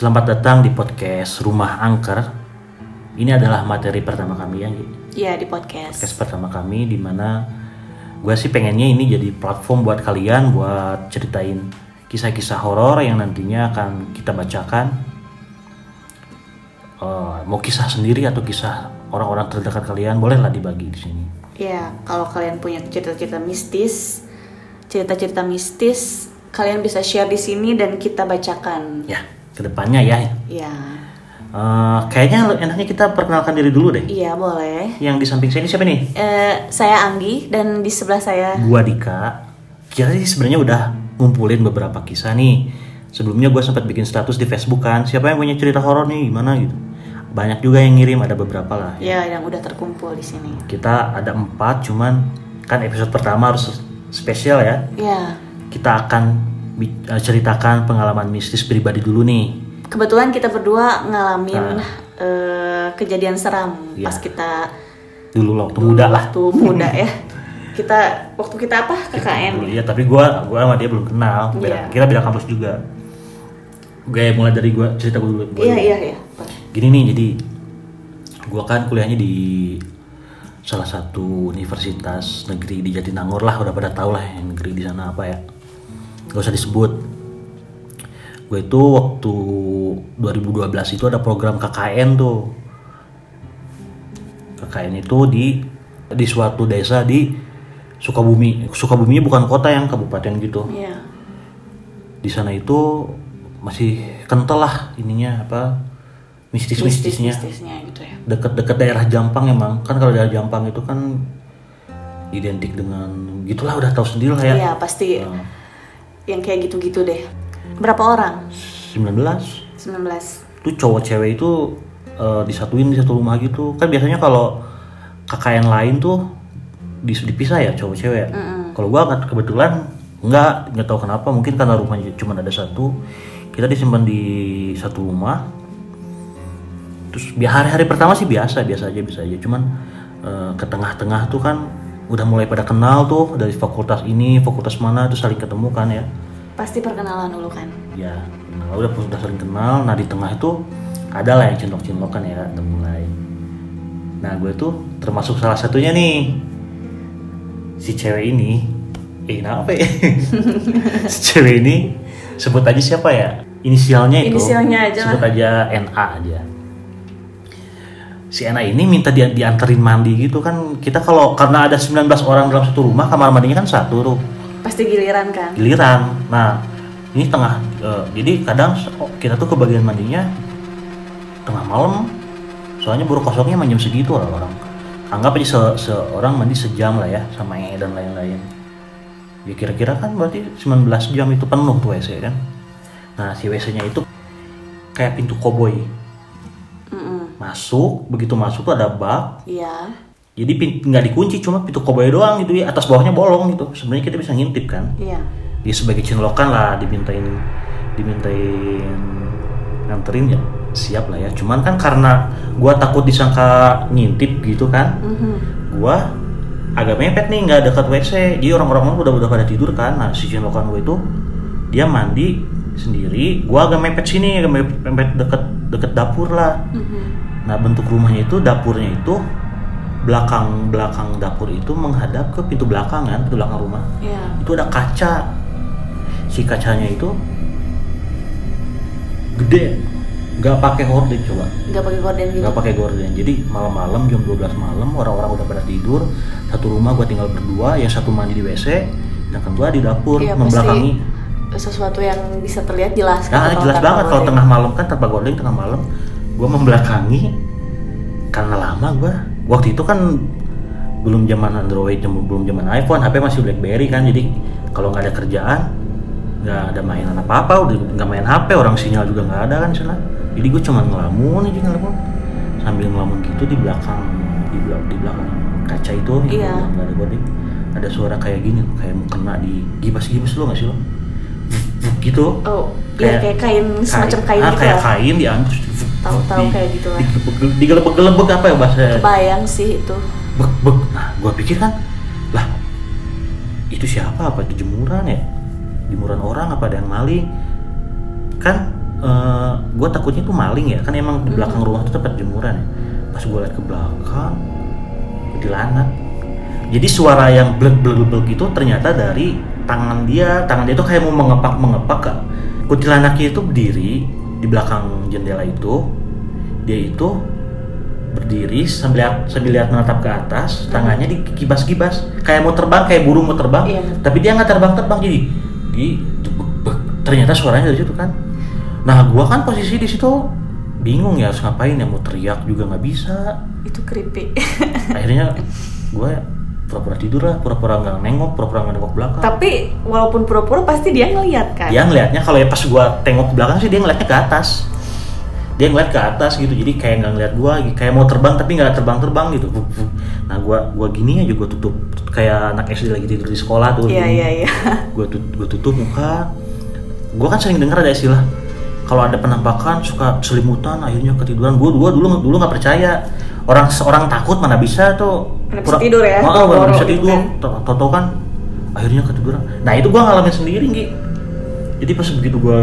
Selamat datang di podcast Rumah Angker. Ini adalah materi pertama kami ya. Iya di podcast. podcast pertama kami di mana gue sih pengennya ini jadi platform buat kalian buat ceritain kisah-kisah horor yang nantinya akan kita bacakan. Eh, mau kisah sendiri atau kisah orang-orang terdekat kalian bolehlah dibagi di sini. Iya kalau kalian punya cerita-cerita mistis, cerita-cerita mistis, kalian bisa share di sini dan kita bacakan. Ya, ke depannya ya. Iya. Eh, kayaknya enaknya kita perkenalkan diri dulu deh. Iya boleh. Yang di samping saya ini siapa nih? Eh, saya Anggi dan di sebelah saya. Gua Dika. Kita sih sebenarnya udah ngumpulin beberapa kisah nih. Sebelumnya gue sempat bikin status di Facebook kan, siapa yang punya cerita horor nih, gimana gitu. Banyak juga yang ngirim, ada beberapa lah. Ya yang udah terkumpul di sini. Kita ada empat, cuman kan episode pertama harus spesial ya. Ya Kita akan ceritakan pengalaman mistis pribadi dulu nih. kebetulan kita berdua ngalamin eh, kejadian seram Iya. pas kita Dulu waktu muda lah. waktu muda ya. Kita waktu kita apa KKN. Dulu, Iya, tapi gua gua sama dia belum kenal. Beda- Iya. Kita beda kampus juga. Gue mulai dari gua cerita gua dulu. Iya dulu. iya iya. Gini nih, jadi gua kan kuliahnya di salah satu universitas negeri di Jatinangor lah, udah pada tahu lah yang negeri di sana apa ya. Gak usah disebut. Gue itu waktu 2012 itu ada program KKN tuh. KKN itu di di suatu desa di Sukabumi. Sukabuminya bukan kota yang kabupaten gitu Iya. di sana itu masih kental lah ininya apa mistis-mistisnya Mistis-mistisnya gitu ya. deket-deket daerah Jampang emang kan kalau daerah Jampang itu kan identik dengan gitulah udah tahu sendiri lah ya Iya pasti Nah, yang kayak gitu-gitu deh. Berapa orang? 19 19. tuh cowok cewek itu eh, disatuin di satu rumah gitu kan biasanya kalau KKN lain tuh dipisah ya cowok cewek ya. kalau gua kebetulan nggak nggak tahu kenapa mungkin karena rumahnya cuma ada satu kita disimpan di satu rumah terus biar hari-hari pertama sih biasa biasa aja biasa aja cuman eh, ke tengah-tengah tuh kan udah mulai pada kenal tuh dari fakultas ini fakultas mana tuh saling ketemu kan ya. Pasti perkenalan dulu kan. ya kenal. Udah udah saling kenal. Nah di tengah itu ada lah yang cinlok-cinlokan ya udah mulai. Nah gue tuh termasuk salah satunya nih. Si cewek ini eh kenapa ya? Si cewek ini sebut aja siapa ya? Inisialnya itu. Inisialnya aja sebut aja NA aja si NA ini minta dia dianterin mandi gitu kan kita kalau karena ada 19 orang dalam satu rumah kamar mandinya kan satu tuh Pasti giliran kan. giliran. Nah, ini tengah eh, jadi kadang se- kita tuh ke bagian mandinya tengah malam. Soalnya buru kosongnya jam segitu lah orang. Anggap aja se seorang mandi sejam lah ya sama E dan lain-lain. Ya kira-kira kan berarti 19 jam itu penuh tuh WC kan. Nah, si WC-nya itu kayak pintu koboi. Masuk, begitu masuk tuh ada bak, Iya. jadi nggak dikunci cuma pintu koboi doang gitu ya atas bawahnya bolong gitu sebenarnya kita bisa ngintip kan Iya. dia sebagai cinlokan lah dimintain dimintain nganterin ya siap lah ya cuman kan karena gua takut disangka ngintip gitu kan Mhm. gua agak mepet nih nggak dekat WC jadi orang-orang udah udah pada tidur kan nah si cinlokan gue itu dia mandi sendiri gua agak mepet sini agak mepet, mepet deket deket dapur lah Mhm. Nah bentuk rumahnya itu dapurnya itu belakang belakang dapur itu menghadap ke pintu belakang kan pintu belakang rumah. Iya. itu ada kaca. Si kacanya itu gede. Nggak pakai horden coba. Nggak pakai gorden gitu. nggak pakai gorden jadi malam-malam jam 12 malam orang-orang udah pada tidur. Satu rumah gua tinggal berdua yang satu mandi di WC sedangkan gua di dapur Iya, membelakangi. pasti sesuatu yang bisa terlihat jelas nah kalau jelas banget. Kalau tengah malam kan tanpa gorden tengah malam gua membelakangi karena lama gua. Waktu itu kan belum zaman Android belum zaman iPhone HP masih BlackBerry kan. Jadi kalau nggak ada kerjaan nggak ada mainan apa apa udah nggak main HP orang sinyal juga nggak ada kan sana jadi gue cuma ngelamun aja ngelamun sambil ngelamun gitu di belakang di belakang di belakang kaca itu yang Iya. nggak ada gorden ada suara kayak gini kayak mau kena di gibas-gibas lo nggak sih lo gitu. Oh, iya kayak kain semacam kain ah, gitu kayak lah. kain diantus Tahu-tahu kayak gitu lah. digelebek-gelebek apa ya bahasa? Kebayang sih itu. bek bek. Nah gua pikir kan lah itu siapa? Apa itu jemuran ya? Jemuran orang apa ada yang maling? Kan uh, gue takutnya tuh maling ya. Kan emang di belakang rumah tuh tempat jemuran ya. Pas gue liat ke belakang kuntilanak jadi suara yang blek blek blek gitu ternyata dari tangan dia tangan dia tuh kayak mau mengepak mengepak kak. Kuntilanaknya itu berdiri di belakang jendela itu. Dia itu berdiri sambil lihat sambil lihat menatap ke atas tangannya dikibas-kibas. Kayak mau terbang kayak burung mau terbang Iya. tapi dia nggak terbang-terbang jadi di ternyata suaranya dari situ kan. Nah gua kan posisi di situ bingung ya harus ngapain ya mau teriak juga nggak bisa. Itu creepy. Akhirnya gue pura-pura tidur lah pura-pura nggak nengok pura-pura nggak nengok belakang. Tapi walaupun pura-pura pasti dia ngeliat kan? Dia ngelihatnya kalau ya pas gua tengok ke belakang sih dia ngeliatnya ke atas. Dia ngeliat ke atas gitu jadi kayak nggak ngeliat gua kayak mau terbang tapi nggak terbang terbang gitu nah gua gua gini aja gua tutup. Kayak anak SD lagi tidur di sekolah tuh iya iya iya. Gua tut gua tutup muka. Gua kan sering dengar ada istilah kalau ada penampakan suka selimutan akhirnya ketiduran. Gua gua dulu dulu nggak percaya orang seorang takut mana bisa tuh Mana bisa tidur ya, oh, mana boro-boro bisa gitu tidur. kan. Toto kan? Akhirnya ketiduran nah itu gua ngalamin sendiri Gi. Jadi pas begitu gua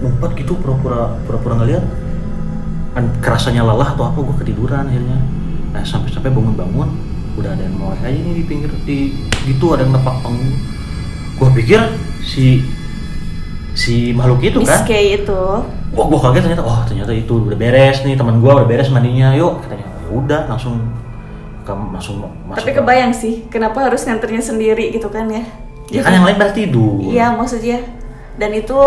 ngumpet gitu pura-pura pura-pura ngeliat kan kerasanya lelah atau apa gua ketiduran akhirnya. Nah sampai-sampai bangun-bangun udah ada yang mau aja nih di pinggir di gitu ada yang nepak panggung. Gua pikir si si makhluk itu Miss kan K itu. Wah gua kaget ternyata oh ternyata itu udah beres nih teman gua udah beres mandinya yuk katanya. ya udah langsung kamu langsung masuk tapi kebayang sih kenapa harus nganternya sendiri gitu kan ya? Ya kan yang lain pada tidur. Iya maksudnya. Dan itu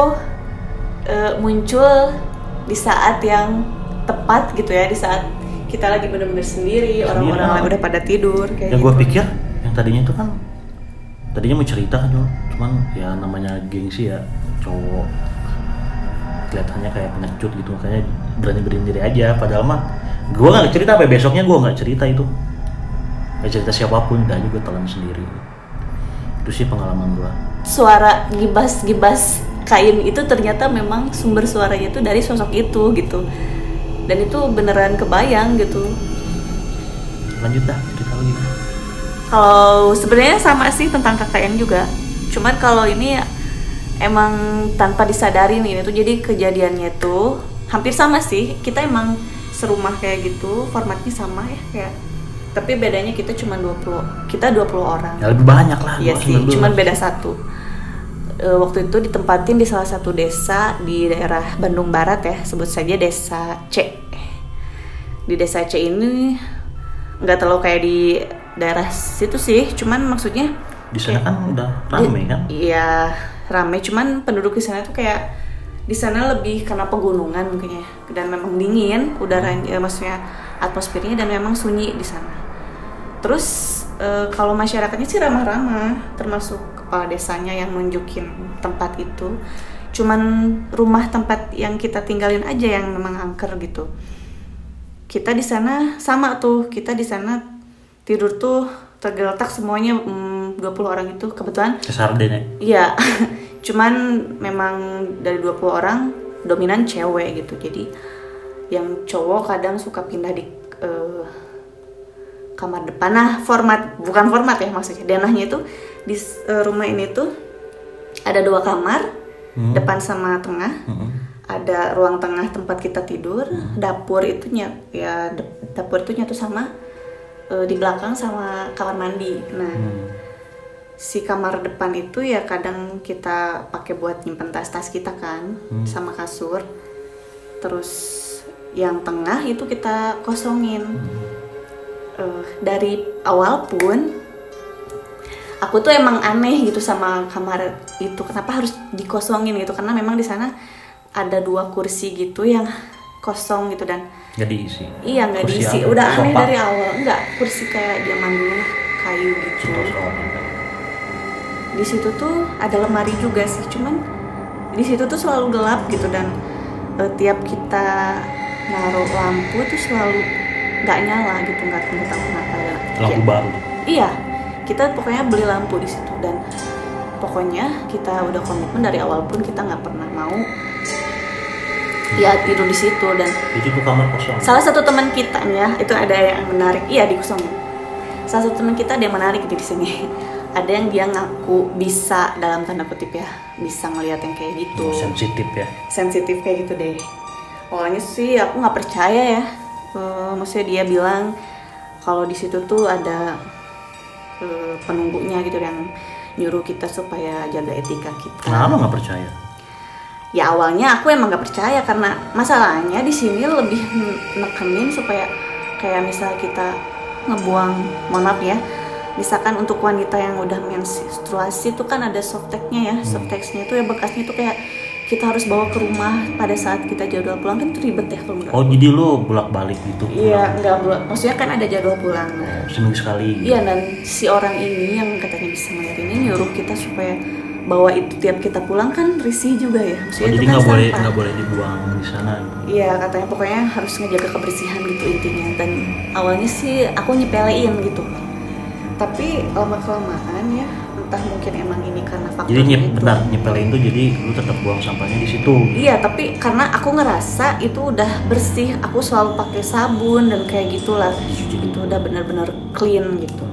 eh, muncul di saat yang tepat gitu ya di saat kita lagi bener-bener sendiri orang-orang ah. udah pada tidur kayak yang gitu. gue pikir yang tadinya itu kan tadinya mau cerita kan cuma- cuman ya namanya gengsi ya cowok. Kelihatannya kayak pengecut gitu makanya berani berani diri aja. Padahal mah gue nggak cerita sampai besoknya gue nggak cerita itu. Nggak cerita siapa pun udah aja gue telan sendiri. Itu sih pengalaman gue suara gibas-gibas kain itu ternyata memang sumber suaranya itu dari sosok itu gitu. Dan itu beneran kebayang gitu. Lanjut dah cerita lagi. Kalau sebenarnya sama sih tentang KKN juga. Cuman kalau ini emang tanpa disadari nih itu jadi kejadiannya tuh hampir sama sih. Kita emang serumah kayak gitu, formatnya sama ya kayak tapi bedanya kita cuma 20 kita 20 orang. ya lebih banyak lah Iya sih, 19. cuman beda satu. E, waktu itu ditempatin di salah satu desa di daerah Bandung Barat ya, sebut saja desa C. Di desa C ini nggak terlalu kayak di daerah situ sih, cuman maksudnya di sana kan udah rame kan Iya, rame. Cuman penduduk di sana tuh kayak di sana lebih karena pegunungan mungkin ya, dan memang dingin udaranya, maksudnya atmosfernya dan memang sunyi di sana. Terus eh, kalau masyarakatnya sih ramah-ramah, termasuk kepala desanya yang nunjukin tempat itu. Cuman rumah tempat yang kita tinggalin aja yang memang angker gitu. Kita di sana sama tuh, kita di sana tidur tuh tergeletak semuanya mm, 20 orang itu kebetulan Sarden ya Iya, cuman memang dari 20 orang dominan cewek gitu. Jadi yang cowok kadang suka pindah di eh, kamar depan. Nah, format bukan format ya maksudnya. Denahnya itu di eh, rumah ini tuh ada dua kamar, Hmm. depan sama tengah. Mm-mm. Ada ruang tengah tempat kita tidur, dapur itu nyat ya dap- dapur itu nyatu sama eh, di belakang sama kamar mandi. Nah, Hmm. Si kamar depan itu ya kadang kita pakai buat nyimpen tas-tas kita kan Hmm. sama kasur. Terus yang tengah itu kita kosongin. Eh, dari awal pun aku tuh emang aneh gitu sama kamar itu kenapa harus dikosongin gitu? Karena memang di sana ada dua kursi gitu yang kosong gitu dan nggak diisi. Iya nggak diisi. udah aneh dari awal. Enggak kursi kayak zaman dulu kayu gitu di situ tuh ada lemari juga sih cuman di situ tuh selalu gelap gitu dan eh, tiap kita naruh lampu tuh selalu nggak nyala gitu nggak nggak tahu kenapa ya. lampu Ya, baru. Iya kita pokoknya beli lampu di situ dan pokoknya kita udah komitmen dari awal pun kita nggak pernah mau ya tidur di situ dan jadi itu kamar kosong. salah satu teman kita nih ya itu ada yang menarik. Iya di kosong. Salah satu teman kita ada yang menarik di sini ada yang dia ngaku bisa dalam tanda kutip ya bisa ngelihat yang kayak gitu. Sensitif ya? Sensitif kayak gitu deh. Awalnya sih aku nggak percaya ya. Uh, maksudnya dia bilang kalau di situ tuh ada uh, penunggunya gitu yang nyuruh kita supaya jaga etika kita. Kenapa nggak percaya? Ya awalnya aku emang nggak percaya karena masalahnya di sini lebih nekenin supaya kayak misal kita ngebuang mohon maaf ya misalkan untuk wanita yang udah menstruasi itu kan ada softteknya ya hmm. softeknya itu ya bekasnya itu kayak kita harus bawa ke rumah pada saat kita jadwal pulang kan itu ribet ya kalau menurut Oh jadi lo bolak balik gitu? Iya nggak bolak, maksudnya kan ada jadwal pulang. Oh, seminggu sekali. Gitu. Iya dan si orang ini yang katanya bisa melihat ini nyuruh kita supaya bawa itu tiap kita pulang kan risih juga ya. Maksudnya oh, itu jadi kan nggak boleh nggak boleh dibuang di sana. Iya katanya pokoknya harus ngejaga kebersihan gitu intinya dan awalnya sih aku nyepelein gitu tapi lama kelamaan ya entah mungkin emang ini karena faktor jadi nyep, itu. benar nyepelin itu jadi lu tetap buang sampahnya di situ. Iya tapi karena aku ngerasa itu udah bersih aku selalu pakai sabun dan kayak gitulah. Itu udah benar-benar clean gitu.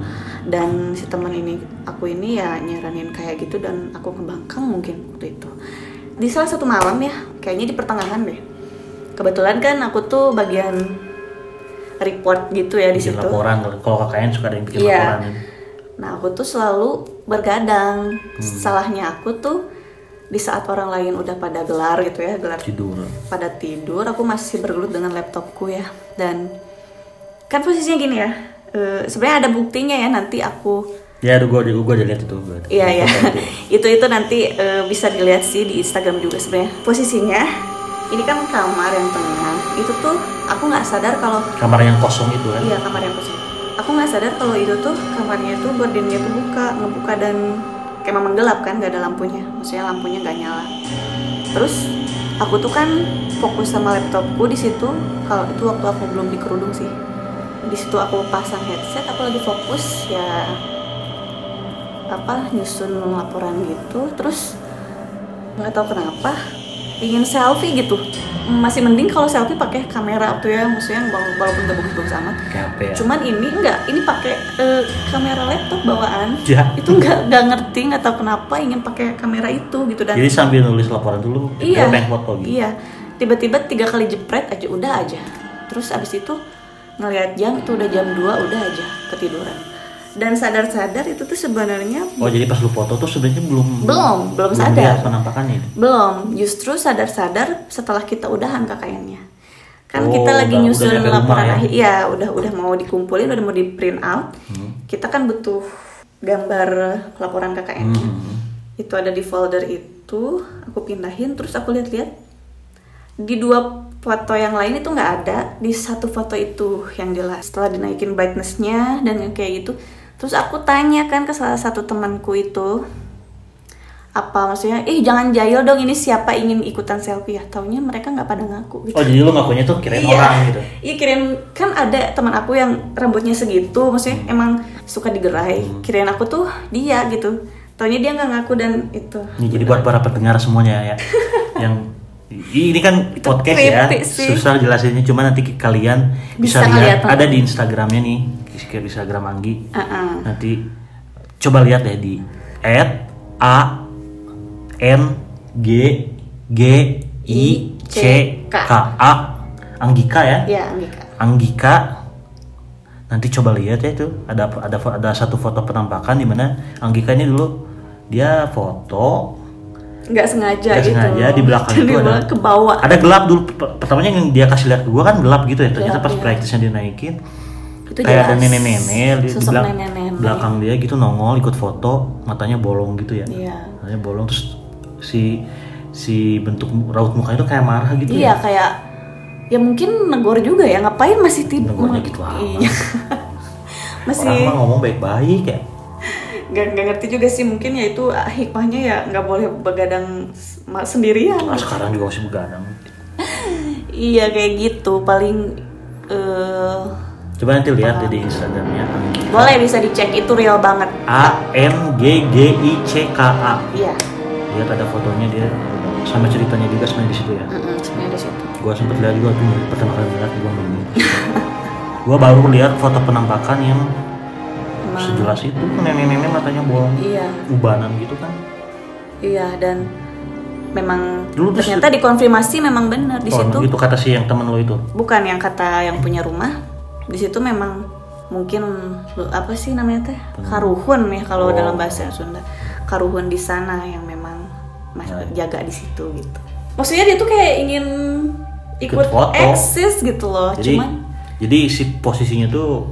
Dan si teman ini aku ini ya nyaranin kayak gitu dan aku kebangkang mungkin waktu itu. Di salah satu malam ya kayaknya di pertengahan deh. Kebetulan kan aku tuh bagian report gitu ya di situ. laporan kalau KKN suka ada yang bikin yeah. laporan. Nah aku tuh selalu bergadang. Hmm. Salahnya aku tuh di saat orang lain udah pada gelar gitu ya gelar tidur. Pada tidur aku masih bergelut dengan laptopku ya dan kan posisinya gini ya. Uh, Sebenarnya ada buktinya ya nanti aku Ya, gue gue gue udah lihat itu. Iya ya, itu itu nanti uh, bisa dilihat sih di Instagram juga sebenarnya. Posisinya ini kan kamar yang tengah itu tuh aku nggak sadar kalau kamar yang kosong itu kan? Iya kamar yang kosong. Aku nggak sadar kalau itu tuh kamarnya tuh gordinnya tuh buka ngebuka dan kayak memang gelap kan nggak ada lampunya. Maksudnya lampunya nggak nyala. Terus aku tuh kan fokus sama laptopku di situ. Kalau itu waktu aku belum dikerudung sih. Di situ aku pasang headset aku lagi fokus ya apa nyusun laporan gitu. Terus nggak tahu kenapa ingin selfie gitu. Masih mending kalau selfie pakai kamera tuh ya maksudnya walaupun gak bagus-bagus amat. Ya? cuman ini enggak ini pakai uh, kamera laptop bawaan. Ya. itu enggak nggak ngerti nggak tahu kenapa ingin pakai kamera itu gitu dan jadi sambil nulis laporan dulu iya. foto gitu? Iya. Tiba-tiba tiga kali jepret aja udah aja. Terus abis itu ngelihat jam itu udah jam 2 udah aja ketiduran dan sadar-sadar itu tuh sebenarnya oh jadi pas lu foto tuh sebenarnya belum belum belum sadar. penampakannya belum justru sadar-sadar setelah kita udahan KKN-nya kan oh, kita lagi udah, nyusun udah laporan ya? akhir ya udah udah mau dikumpulin udah mau di print out. Hmm. kita kan butuh gambar laporan KKN-nya hmm. itu ada di folder itu aku pindahin terus aku lihat-lihat. Di dua foto yang lain itu nggak ada di satu foto itu yang jelas. Setelah dinaikin brightnessnya dan kayak gitu terus aku tanya kan ke salah satu temanku itu apa maksudnya ih jangan jahil dong ini siapa ingin ikutan selfie? Ya taunya mereka nggak pada ngaku gitu. oh jadi lu ngakunya tuh kirain iya, orang gitu? Iya kirain kan ada teman aku yang rambutnya segitu maksudnya hmm. emang suka digerai. Hmm. kirain aku tuh dia gitu. Taunya dia nggak ngaku dan itu. Ini jadi buat para pendengar semuanya ya yang ini kan itu podcast ya sih. susah jelasinnya cuma nanti kalian bisa, bisa lihat. ada di Instagramnya nih di Instagram Anggi. Uh -uh. nanti coba lihat ya di at a n g g i c k. A. Anggika ya? Ya Anggika. Anggika. Nanti coba lihat ya itu. Ada ada ada satu foto penampakan di mana Anggika ini dulu dia foto nggak sengaja nggak gitu. sengaja di belakang itu ada ke bawah ada gelap dulu. Pertamanya yang dia kasih lihat ke gue kan gelap gitu ya. Ternyata pas ya. praktisnya dinaikin itu kayak ada nenek-nenek di, di belak nenek -nenek. belakang dia gitu nongol ikut foto matanya bolong gitu ya iya. matanya bolong terus si si bentuk raut muka itu kayak marah gitu iya ya. kayak ya mungkin negor juga ya ngapain masih tidur negornya gitu iya. masih orang ngomong baik-baik ya nggak nggak ngerti juga sih mungkin ya itu ah, hikmahnya ya nggak boleh begadang sendirian nah, sekarang juga masih begadang iya kayak gitu paling uh, coba nanti lihat di instagramnya. Boleh bisa dicek. Itu real banget. A m g g i c k a. Iya. Lihat ada fotonya dia. Sama ceritanya juga sebenarnya di situ ya. Mm -mm, sebenarnya di situ. Gua sempet lihat juga tuh pertama kali lihat gua nunggu gua baru lihat foto penampakan yang sejelas itu nenek-nenek matanya bolong iya. Ubanan gitu kan. Iya dan memang Dulu ternyata dikonfirmasi memang benar di oh situ. gitu kata si yang temen lo itu? Bukan yang kata yang punya rumah di situ memang mungkin apa sih namanya teh karuhun ya kalau Oh. dalam bahasa Sunda karuhun di sana yang memang mas- Nah. jaga di situ gitu maksudnya dia tuh kayak ingin ikut foto. eksis gitu loh jadi cuman jadi si posisinya tuh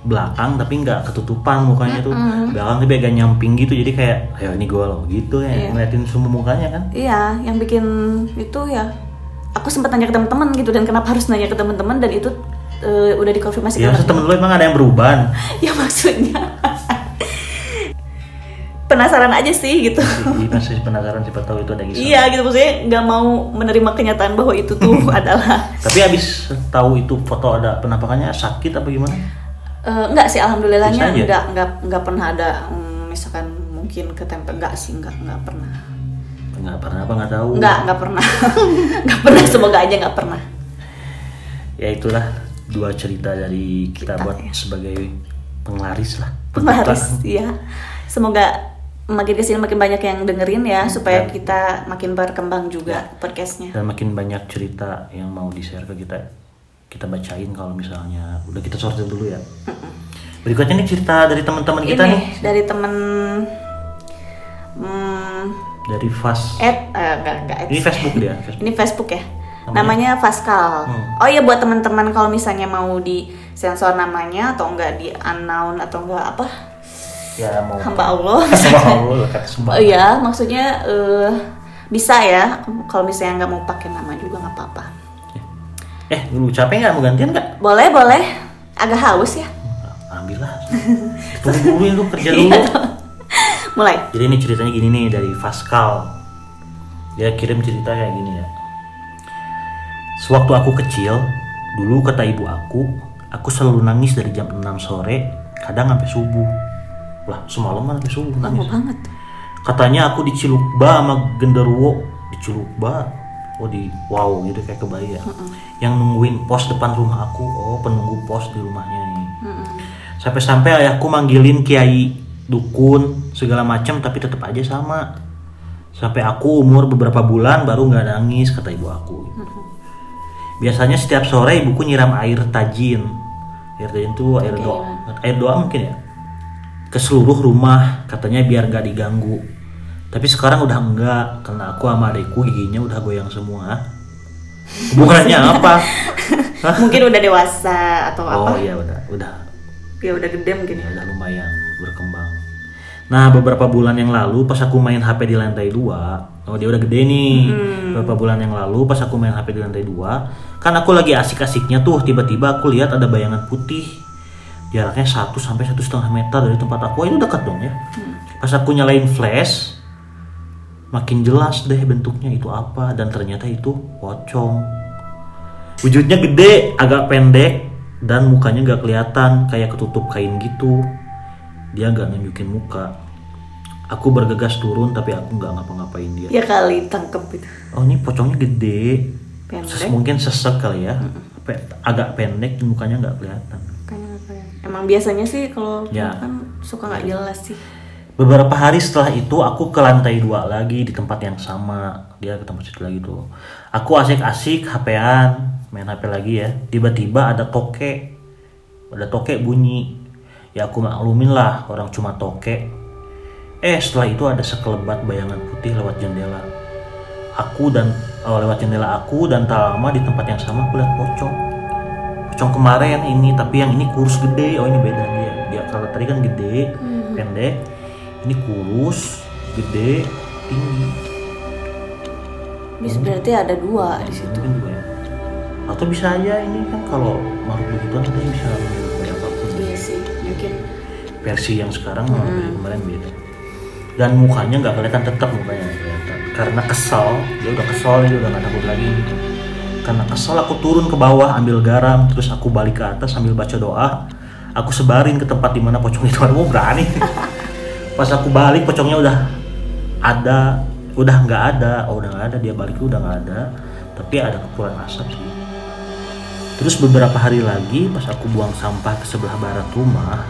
belakang tapi nggak ketutupan mukanya tuh belakang tapi agak nyamping gitu jadi kayak ayo ini gue loh gitu ya Iya. ngeliatin semua mukanya kan iya yang bikin itu ya aku sempat tanya ke teman-teman gitu dan kenapa harus nanya ke teman-teman dan itu eh, udah dikonfirmasi ya temen lo emang ada yang berubah ya maksudnya. Penasaran aja sih gitu. Jadi masih penasaran siapa tahu itu ada kisah iya gitu maksudnya nggak mau menerima kenyataan bahwa itu tuh adalah tapi abis tahu itu foto ada penampakannya sakit apa gimana? Eh, enggak sih alhamdulillahnya enggak enggak enggak pernah ada mm, misalkan mungkin ketempel enggak sih enggak enggak pernah. Nggak pernah apa nggak tahu? Enggak enggak pernah. Enggak pernah semoga aja enggak pernah. Ya itulah dua cerita dari kita, Kita, buat ya. sebagai penglaris lah. Penglaris iya. Semoga makin ke sini makin banyak yang dengerin ya supaya Dan- kita makin berkembang juga podcastnya. Dan makin banyak cerita yang mau di share ke kita kita bacain kalau misalnya udah kita sortir dulu ya. Berikutnya nih cerita dari teman-teman kita ini nih. dari temen hmm, dari Fast Ed, eh, enggak enggak ini Facebook dia Facebook. Ini Facebook ya. Namanya? Namanya Pascal. Hmm. Oh iya buat teman-teman kalau misalnya mau di sensor namanya atau enggak di unknown atau enggak apa ya mau hamba Allah. Sama Allah kata sembah oh iya, maksudnya eh, bisa ya kalau misalnya nggak mau pakai nama juga nggak apa-apa. eh lu capek nggak mau gantian nggak Boleh boleh. Agak haus ya. ambil lah tunggu dulu ya lu kerja Iya, dulu Mulai. Jadi ini ceritanya gini nih dari Pascal. Dia kirim cerita kayak gini ya. Sewaktu aku kecil, dulu kata ibu aku, aku selalu nangis dari jam 6 sore, kadang sampai subuh. Lah, semalaman sampai subuh Lama nangis. banget. Katanya aku di Cilukba sama genderuwo di Cilukba. Oh di wow gitu kayak kebaya. Yang nungguin pos depan rumah aku. Oh penunggu pos di rumahnya nih. Sampai-sampai ayahku manggilin kiai dukun segala macam tapi tetap aja sama. Sampai aku umur beberapa bulan baru nggak nangis kata ibu aku. Biasanya setiap sore ibuku nyiram air tajin. Air tajin itu air doa, air doa mungkin ya. Ke seluruh rumah katanya biar nggak diganggu. Tapi sekarang udah enggak karena aku sama adikku giginya udah goyang semua. Hubungannya apa? Mungkin udah dewasa atau Oh apa? iya udah udah Ya udah gede mungkin ya. ya udah lumayan. Nah beberapa bulan yang lalu pas aku main HP di lantai dua, oh dia udah gede nih. Beberapa bulan yang lalu pas aku main HP di lantai dua, kan aku lagi asik-asiknya tuh tiba-tiba aku lihat ada bayangan putih jaraknya 1 sampai satu setengah meter dari tempat aku itu dekat dong ya. Pas aku nyalain flash, makin jelas deh bentuknya itu apa dan ternyata itu pocong. Wujudnya gede, agak pendek, dan mukanya nggak kelihatan, kayak ketutup kain gitu. Dia nggak nunjukin muka. Aku bergegas turun, tapi aku nggak ngapa-ngapain dia. Ya kali tangkep itu. Oh ini pocongnya gede, Pendek. Ses- mungkin sesek kali ya, Pe- agak pendek, mukanya nggak kelihatan. Kayaknya nggak kelihatan. Emang biasanya sih kalau Ya. kan suka nggak jelas sih. Beberapa hari setelah itu aku ke lantai dua lagi di tempat yang sama. Dia ke tempat situ lagi tuh. Aku asik-asik HP-an, main HP lagi ya. Tiba-tiba ada tokek. Ada tokek bunyi. Ya aku maklumin lah orang cuma tokek. Eh setelah itu ada sekelebat bayangan putih lewat jendela. Aku dan oh, lewat jendela aku dan tak lama di tempat yang sama aku lihat pocong. Pocong kemarin ini tapi yang ini kurus gede. Oh ini beda dia. Dia kalau tadi kan gede, pendek. Ini kurus, gede, tinggi. Bisa berarti ada dua di situ. Mungkin juga ya. Atau bisa aja ini kan kalau makhluk begituan katanya bisa menyerupai apa pun. Iya sih, mungkin. Versi yang sekarang sama versi kemarin beda. Dan mukanya nggak kelihatan tetap mukanya kelihatan. Karena kesal, dia udah kesal dia udah nggak takut lagi. Karena kesal aku turun ke bawah ambil garam, terus aku balik ke atas sambil baca doa. Aku sebarin ke tempat di mana pocong itu ada. Oh berani. Pas aku balik pocongnya udah ada, udah nggak ada. Oh udah nggak ada. Dia balik udah nggak ada. Tapi ada kepulan asap sih. Terus beberapa hari lagi pas aku buang sampah ke sebelah barat rumah,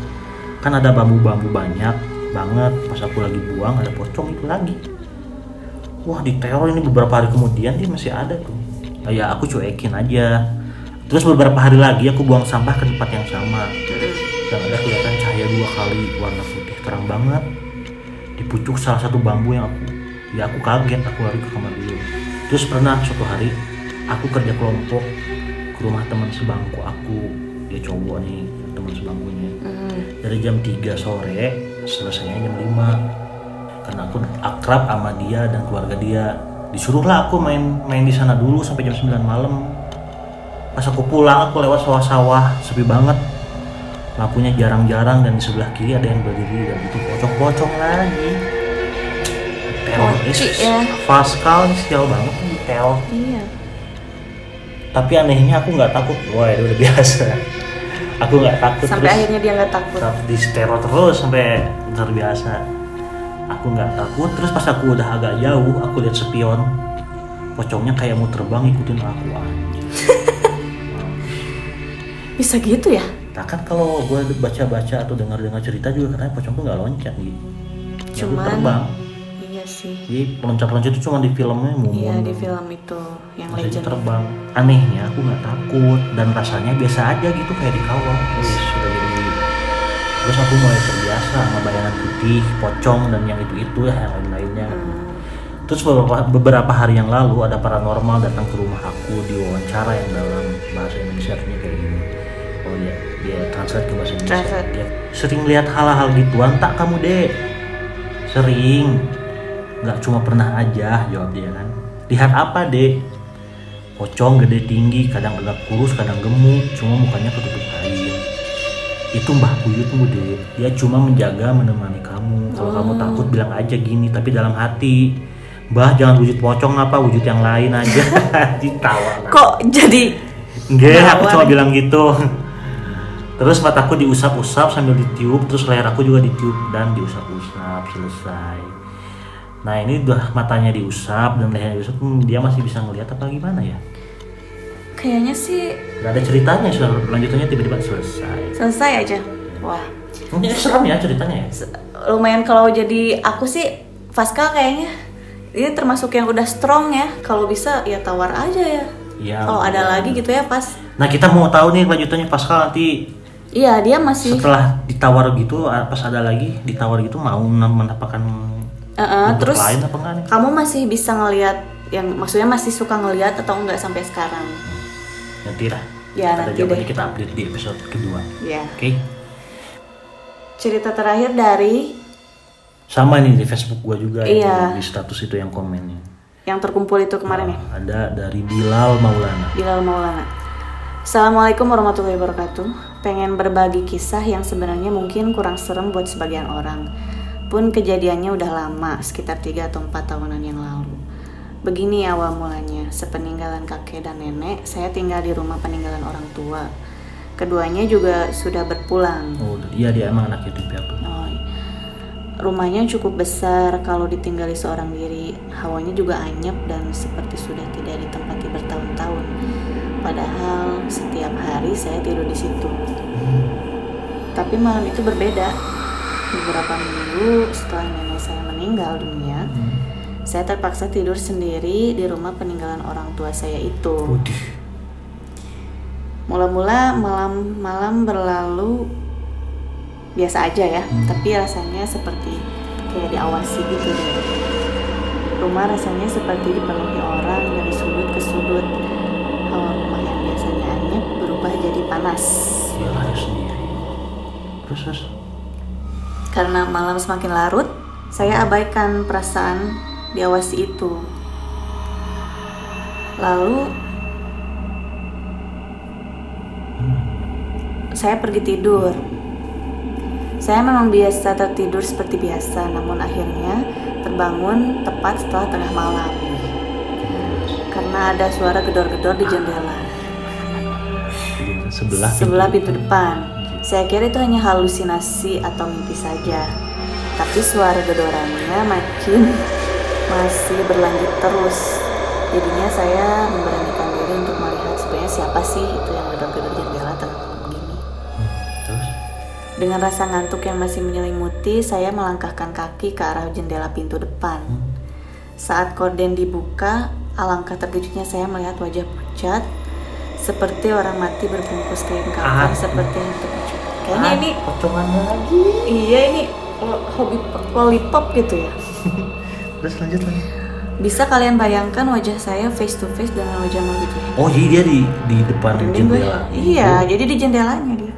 kan ada bambu-bambu banyak banget. Pas aku lagi buang ada pocong itu lagi. Wah di teror ini beberapa hari kemudian dia masih ada tuh. Ya aku cuekin aja. Terus beberapa hari lagi aku buang sampah ke tempat yang sama. Dan ada kelihatan cahaya dua kali warna putih terang banget. Di pucuk salah satu bambu yang aku ya aku kaget aku lari ke kamar dulu. Terus pernah suatu hari aku kerja kelompok. ke rumah teman sebangku aku. Dia cowok nih teman sebangkunya. Dari jam 3 sore selesainya jam 5 karena aku akrab sama dia dan keluarga dia. Disuruhlah aku main main di sana dulu sampai jam 9 malam. Pas aku pulang aku lewat sawah-sawah sepi banget. Lampunya jarang-jarang dan di sebelah kiri ada yang berdiri dan itu pocong-pocong lagi. Teroris. Ya. Pascal sial banget nih teror iya tapi anehnya aku nggak takut. Wah itu udah biasa. Aku nggak takut sampai terus akhirnya dia nggak takut. di teror terus sampai terbiasa aku nggak takut. Terus pas aku udah agak jauh aku lihat spion. Pocongnya kayak mau terbang ikutin aku. Bisa gitu ya? Nah kan kalau gue baca-baca atau dengar-dengar cerita juga katanya pocong tuh nggak loncat gitu Cuman- terbang sih. Jadi loncat-loncat itu cuma di filmnya mumun iya di film itu yang Masanya legend. terbang. Anehnya aku nggak takut. Dan rasanya biasa aja gitu kayak di kawah. Wih, sudah jadi terus aku mulai terbiasa sama bayangan putih pocong dan yang itu itu ya yang lain lainnya Hmm, terus beberapa, beberapa hari yang lalu ada paranormal datang ke rumah aku di wawancara yang dalam bahasa Indonesia kayak gini. Oh iya dia translate ke bahasa Indonesia. Translate. dia sering lihat hal-hal gituan. Tak kamu dek. Sering nggak cuma pernah aja jawab dia kan. Lihat apa dek? Pocong gede tinggi kadang agak kurus kadang gemuk cuma mukanya ketutup kain itu mbah buyutmu dek. Dia cuma menjaga menemani kamu. Kalau kamu takut bilang aja gini tapi dalam hati mbah jangan wujud pocong apa wujud yang lain aja. Ditawa kok jadi Enggak, aku cuma bilang gitu. Terus mataku diusap-usap sambil ditiup, terus leher aku juga ditiup dan diusap-usap selesai. Nah ini udah matanya diusap dan lehernya diusap, hmm, dia masih bisa ngelihat apa gimana ya? kayaknya sih Gak ada ceritanya, lanjutannya tiba-tiba selesai. selesai aja wah Ini serem ya ceritanya ya? lumayan kalau jadi aku sih Pascal kayaknya ini termasuk yang udah strong ya kalau bisa ya tawar aja ya Iya. kalau ada lagi gitu ya pas Nah kita mau tahu nih lanjutannya Pascal nanti iya dia masih setelah ditawar gitu, pas ada lagi ditawar gitu mau mendapatkan Bentuk terus lain apa enggak nih? kamu masih bisa ngelihat yang maksudnya masih suka ngelihat atau enggak sampai sekarang Nanti lah. Ya, Ada nanti deh. kita update di episode kedua. ya Oke. cerita terakhir dari Sama nih di Facebook gua juga Iya. yang di status itu yang komennya. yang terkumpul itu kemarin ya Nah, Ada dari Bilal Maulana. Bilal Maulana Assalamualaikum warahmatullahi wabarakatuh Pengen berbagi kisah yang sebenarnya mungkin kurang serem buat sebagian orang Pun kejadiannya udah lama, sekitar 3 atau 4 tahunan yang lalu Begini awal mulanya, sepeninggalan kakek dan nenek Saya tinggal di rumah peninggalan orang tua Keduanya juga sudah berpulang Oh, iya dia emang anak yatim piatu. Oh, Rumahnya cukup besar kalau ditinggali seorang diri. Hawanya juga anyep dan seperti sudah tidak ditempati bertahun-tahun. Padahal setiap hari saya tidur di situ. Tapi malam itu berbeda. Beberapa minggu setelah nenek saya meninggal dunia, Hmm. saya terpaksa tidur sendiri di rumah peninggalan orang tua saya itu. Mula-mula malam-malam berlalu biasa aja ya, Hmm. tapi rasanya seperti kayak diawasi gitu deh. Rumah rasanya seperti dipenuhi orang dari sudut ke sudut. Hawa rumah yang biasanya anyep berubah jadi panas. Lari sendiri. Terus terus. Karena malam semakin larut, saya abaikan perasaan diawasi itu. Lalu saya pergi tidur. Saya memang biasa tertidur seperti biasa, namun akhirnya terbangun tepat setelah tengah malam. Karena ada suara gedor-gedor di jendela Sebelah. sebelah pintu. pintu depan. Saya kira itu hanya halusinasi atau mimpi saja. Tapi suara gedorannya makin masih berlanjut terus. Jadinya saya memberanikan diri untuk melihat sebenarnya siapa sih itu yang gedor-gedor jendela tengah malam begini. Hmm, Terus. Dengan rasa ngantuk yang masih menyelimuti, saya melangkahkan kaki ke arah jendela pintu depan. Saat korden dibuka, alangkah terkejutnya saya melihat wajah pucat seperti orang mati berbungkus kain kafan Ah. seperti pucat. Kayaknya Ah, ini pocongannya lagi. iya ini hobi lollipop gitu ya. Terus lanjut lagi. Bisa kalian bayangkan wajah saya face to face dengan wajah makhluk itu? Oh jadi dia di di depan Merinding gue. jendela. Iya, jadi di jendelanya dia.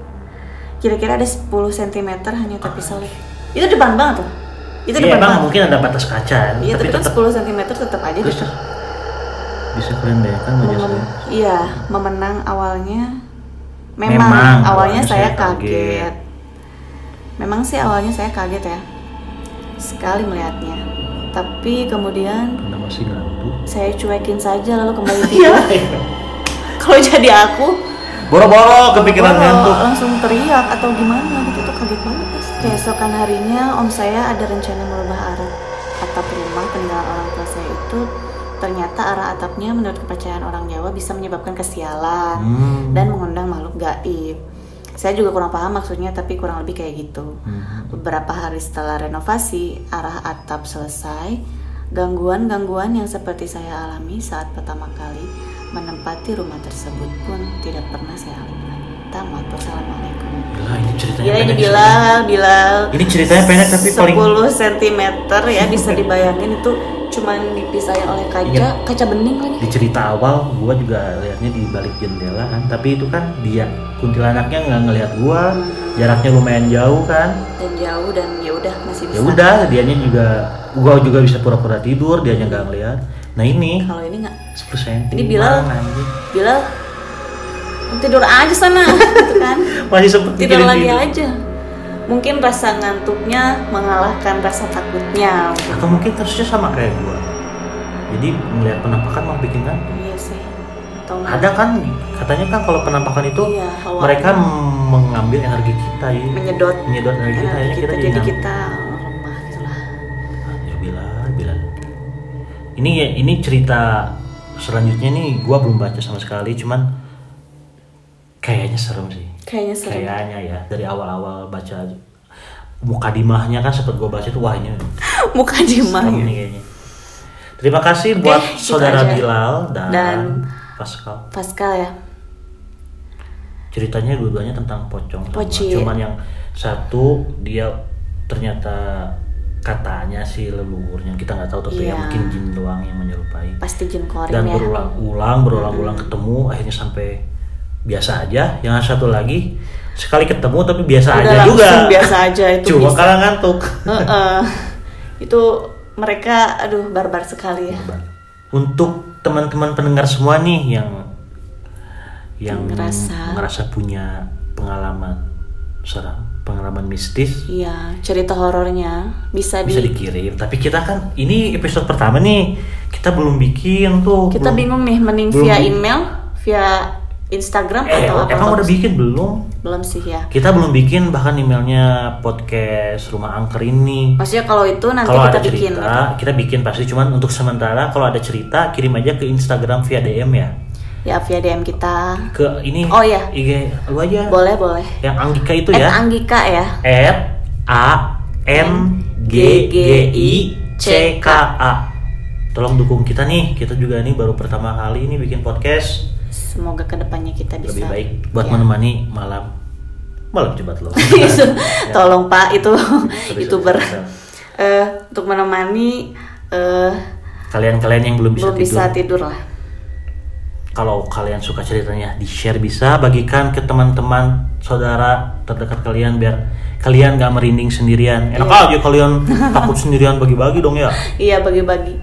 Kira-kira ada 10 cm hanya terpisah oleh. Itu depan banget loh. Itu Iya depan emang banget. mungkin ada batas kaca, Iya, tapi, kan tetap 10 cm tetap aja terus gitu. Bisa kalian bayangkan wajah Memen- saya. iya, memenang awalnya memang, Memang, awalnya awalnya saya saya kaget. kaget. Memang sih awalnya saya kaget ya. Sekali melihatnya. Tapi kemudian Karena masih ngantuk. saya cuekin saja lalu kembali Iya. tidur. Kalau jadi aku, Boro-boro kepikiran Oh, ngantuk. langsung teriak atau gimana gitu tuh kaget banget keesokan harinya om saya ada rencana merubah arah atap rumah peninggalan orang tua saya itu ternyata arah atapnya menurut kepercayaan orang Jawa bisa menyebabkan kesialan Hmm. dan mengundang makhluk gaib saya juga kurang paham maksudnya tapi kurang lebih kayak gitu Hmm. beberapa hari setelah renovasi arah atap selesai gangguan-gangguan yang seperti saya alami saat pertama kali menempati rumah tersebut pun tidak pernah saya alami lagi. Tamat. Wassalamualaikum. Gila, ini ceritanya Ya ini pendek Bilal, Bilal. Ini ceritanya pendek tapi 10 paling cm ya bisa dibayangin itu cuman dipisahin oleh kaca, Ingat. kaca bening lagi. di cerita awal gua juga liatnya di balik jendela kan tapi itu kan dia kuntilanaknya nggak ngelihat gua jaraknya lumayan jauh kan Dan jauh dan ya udah masih bisa. ya udah dianya juga gua juga bisa pura-pura tidur dianya nggak ngelihat nah ini Kalau ini nggak 10 cm Ini Bilal. Bilal tidur aja sana gitu kan. masih sempet tidur lagi tidur. aja mungkin rasa ngantuknya mengalahkan rasa takutnya. Atau mungkin kasusnya sama kayak gua. Jadi melihat penampakan mau bikin kan? Iya sih. Atau ada kan? Katanya kan kalau penampakan itu Iya, mereka mengambil energi kita ya menyedot. Menyedot energi kita, energi akhirnya kita, kita jadi ngantuk. kita lemah gitu lah Ya bila, bila. Ini ya, ini cerita selanjutnya nih gua belum baca sama sekali, cuman kayaknya serem sih. Kayaknya serem Kayaknya ya dari awal-awal baca mukadimahnya kan sempat gua baca tuh wah ini muka jemah serem nih kayaknya. Terima kasih Oke, buat gitu saudara aja. Bilal dan, Dan- Pascal. Pascal ya Ceritanya dua-duanya tentang pocong. Poci. Cuman yang satu dia ternyata katanya sih leluhurnya kita nggak tahu tapi ya Iya. mungkin jin doang yang menyerupai. pasti jin korin dan ya berulang-ulang berulang-ulang ketemu akhirnya sampai biasa aja yang satu lagi sekali ketemu tapi biasa Udah aja juga. biasa aja itu cuma bisa. karena ngantuk. Heeh. itu mereka aduh barbar sekali ya. Untuk teman-teman pendengar semua nih yang yang Ngerasa. ngerasa punya pengalaman seram pengalaman mistis. Iya cerita horornya bisa di bisa dikirim. Tapi kita kan ini episode pertama nih. Kita belum bikin tuh kita belum- bingung nih mending belum via email via Instagram eh atau apa emang udah bikin belum belum sih ya Kita belum bikin bahkan emailnya podcast Rumah Angker ini. maksudnya kalau itu nanti Kalau kita ada bikin cerita, gitu. kita bikin pasti. Cuman untuk sementara kalau ada cerita kirim aja ke Instagram via DM ya. ya via DM kita Ke ini. Oh, iya. IG lu aja. boleh boleh Yang Anggika itu At ya. Anggika ya At A N G G I C K A. Tolong dukung kita nih. Kita juga nih baru pertama kali ini bikin podcast. Semoga ke depannya kita bisa Lebih baik buat ya. menemani malam malam cepat lo. Itu, tolong pak itu Sorry, itu sorry, ber sorry. eh, untuk menemani eh, Kalian-kalian yang belum bisa belum tidur. bisa tidur lah Kalau kalian suka ceritanya di share bisa bagikan ke teman-teman saudara terdekat kalian biar kalian gak merinding sendirian. Enak aja kalian takut sendirian bagi-bagi dong ya. iya bagi-bagi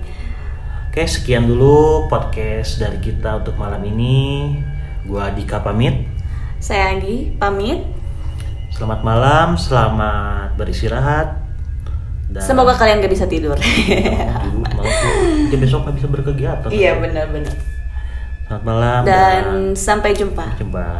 Oke sekian dulu podcast dari kita untuk malam ini. Gua Dika pamit. saya Anggi pamit Selamat malam, selamat beristirahat. Dan semoga kalian gak bisa tidur. Jadi besok nggak bisa berkegiatan. iya benar-benar Selamat malam dan sampai jumpa jumpa.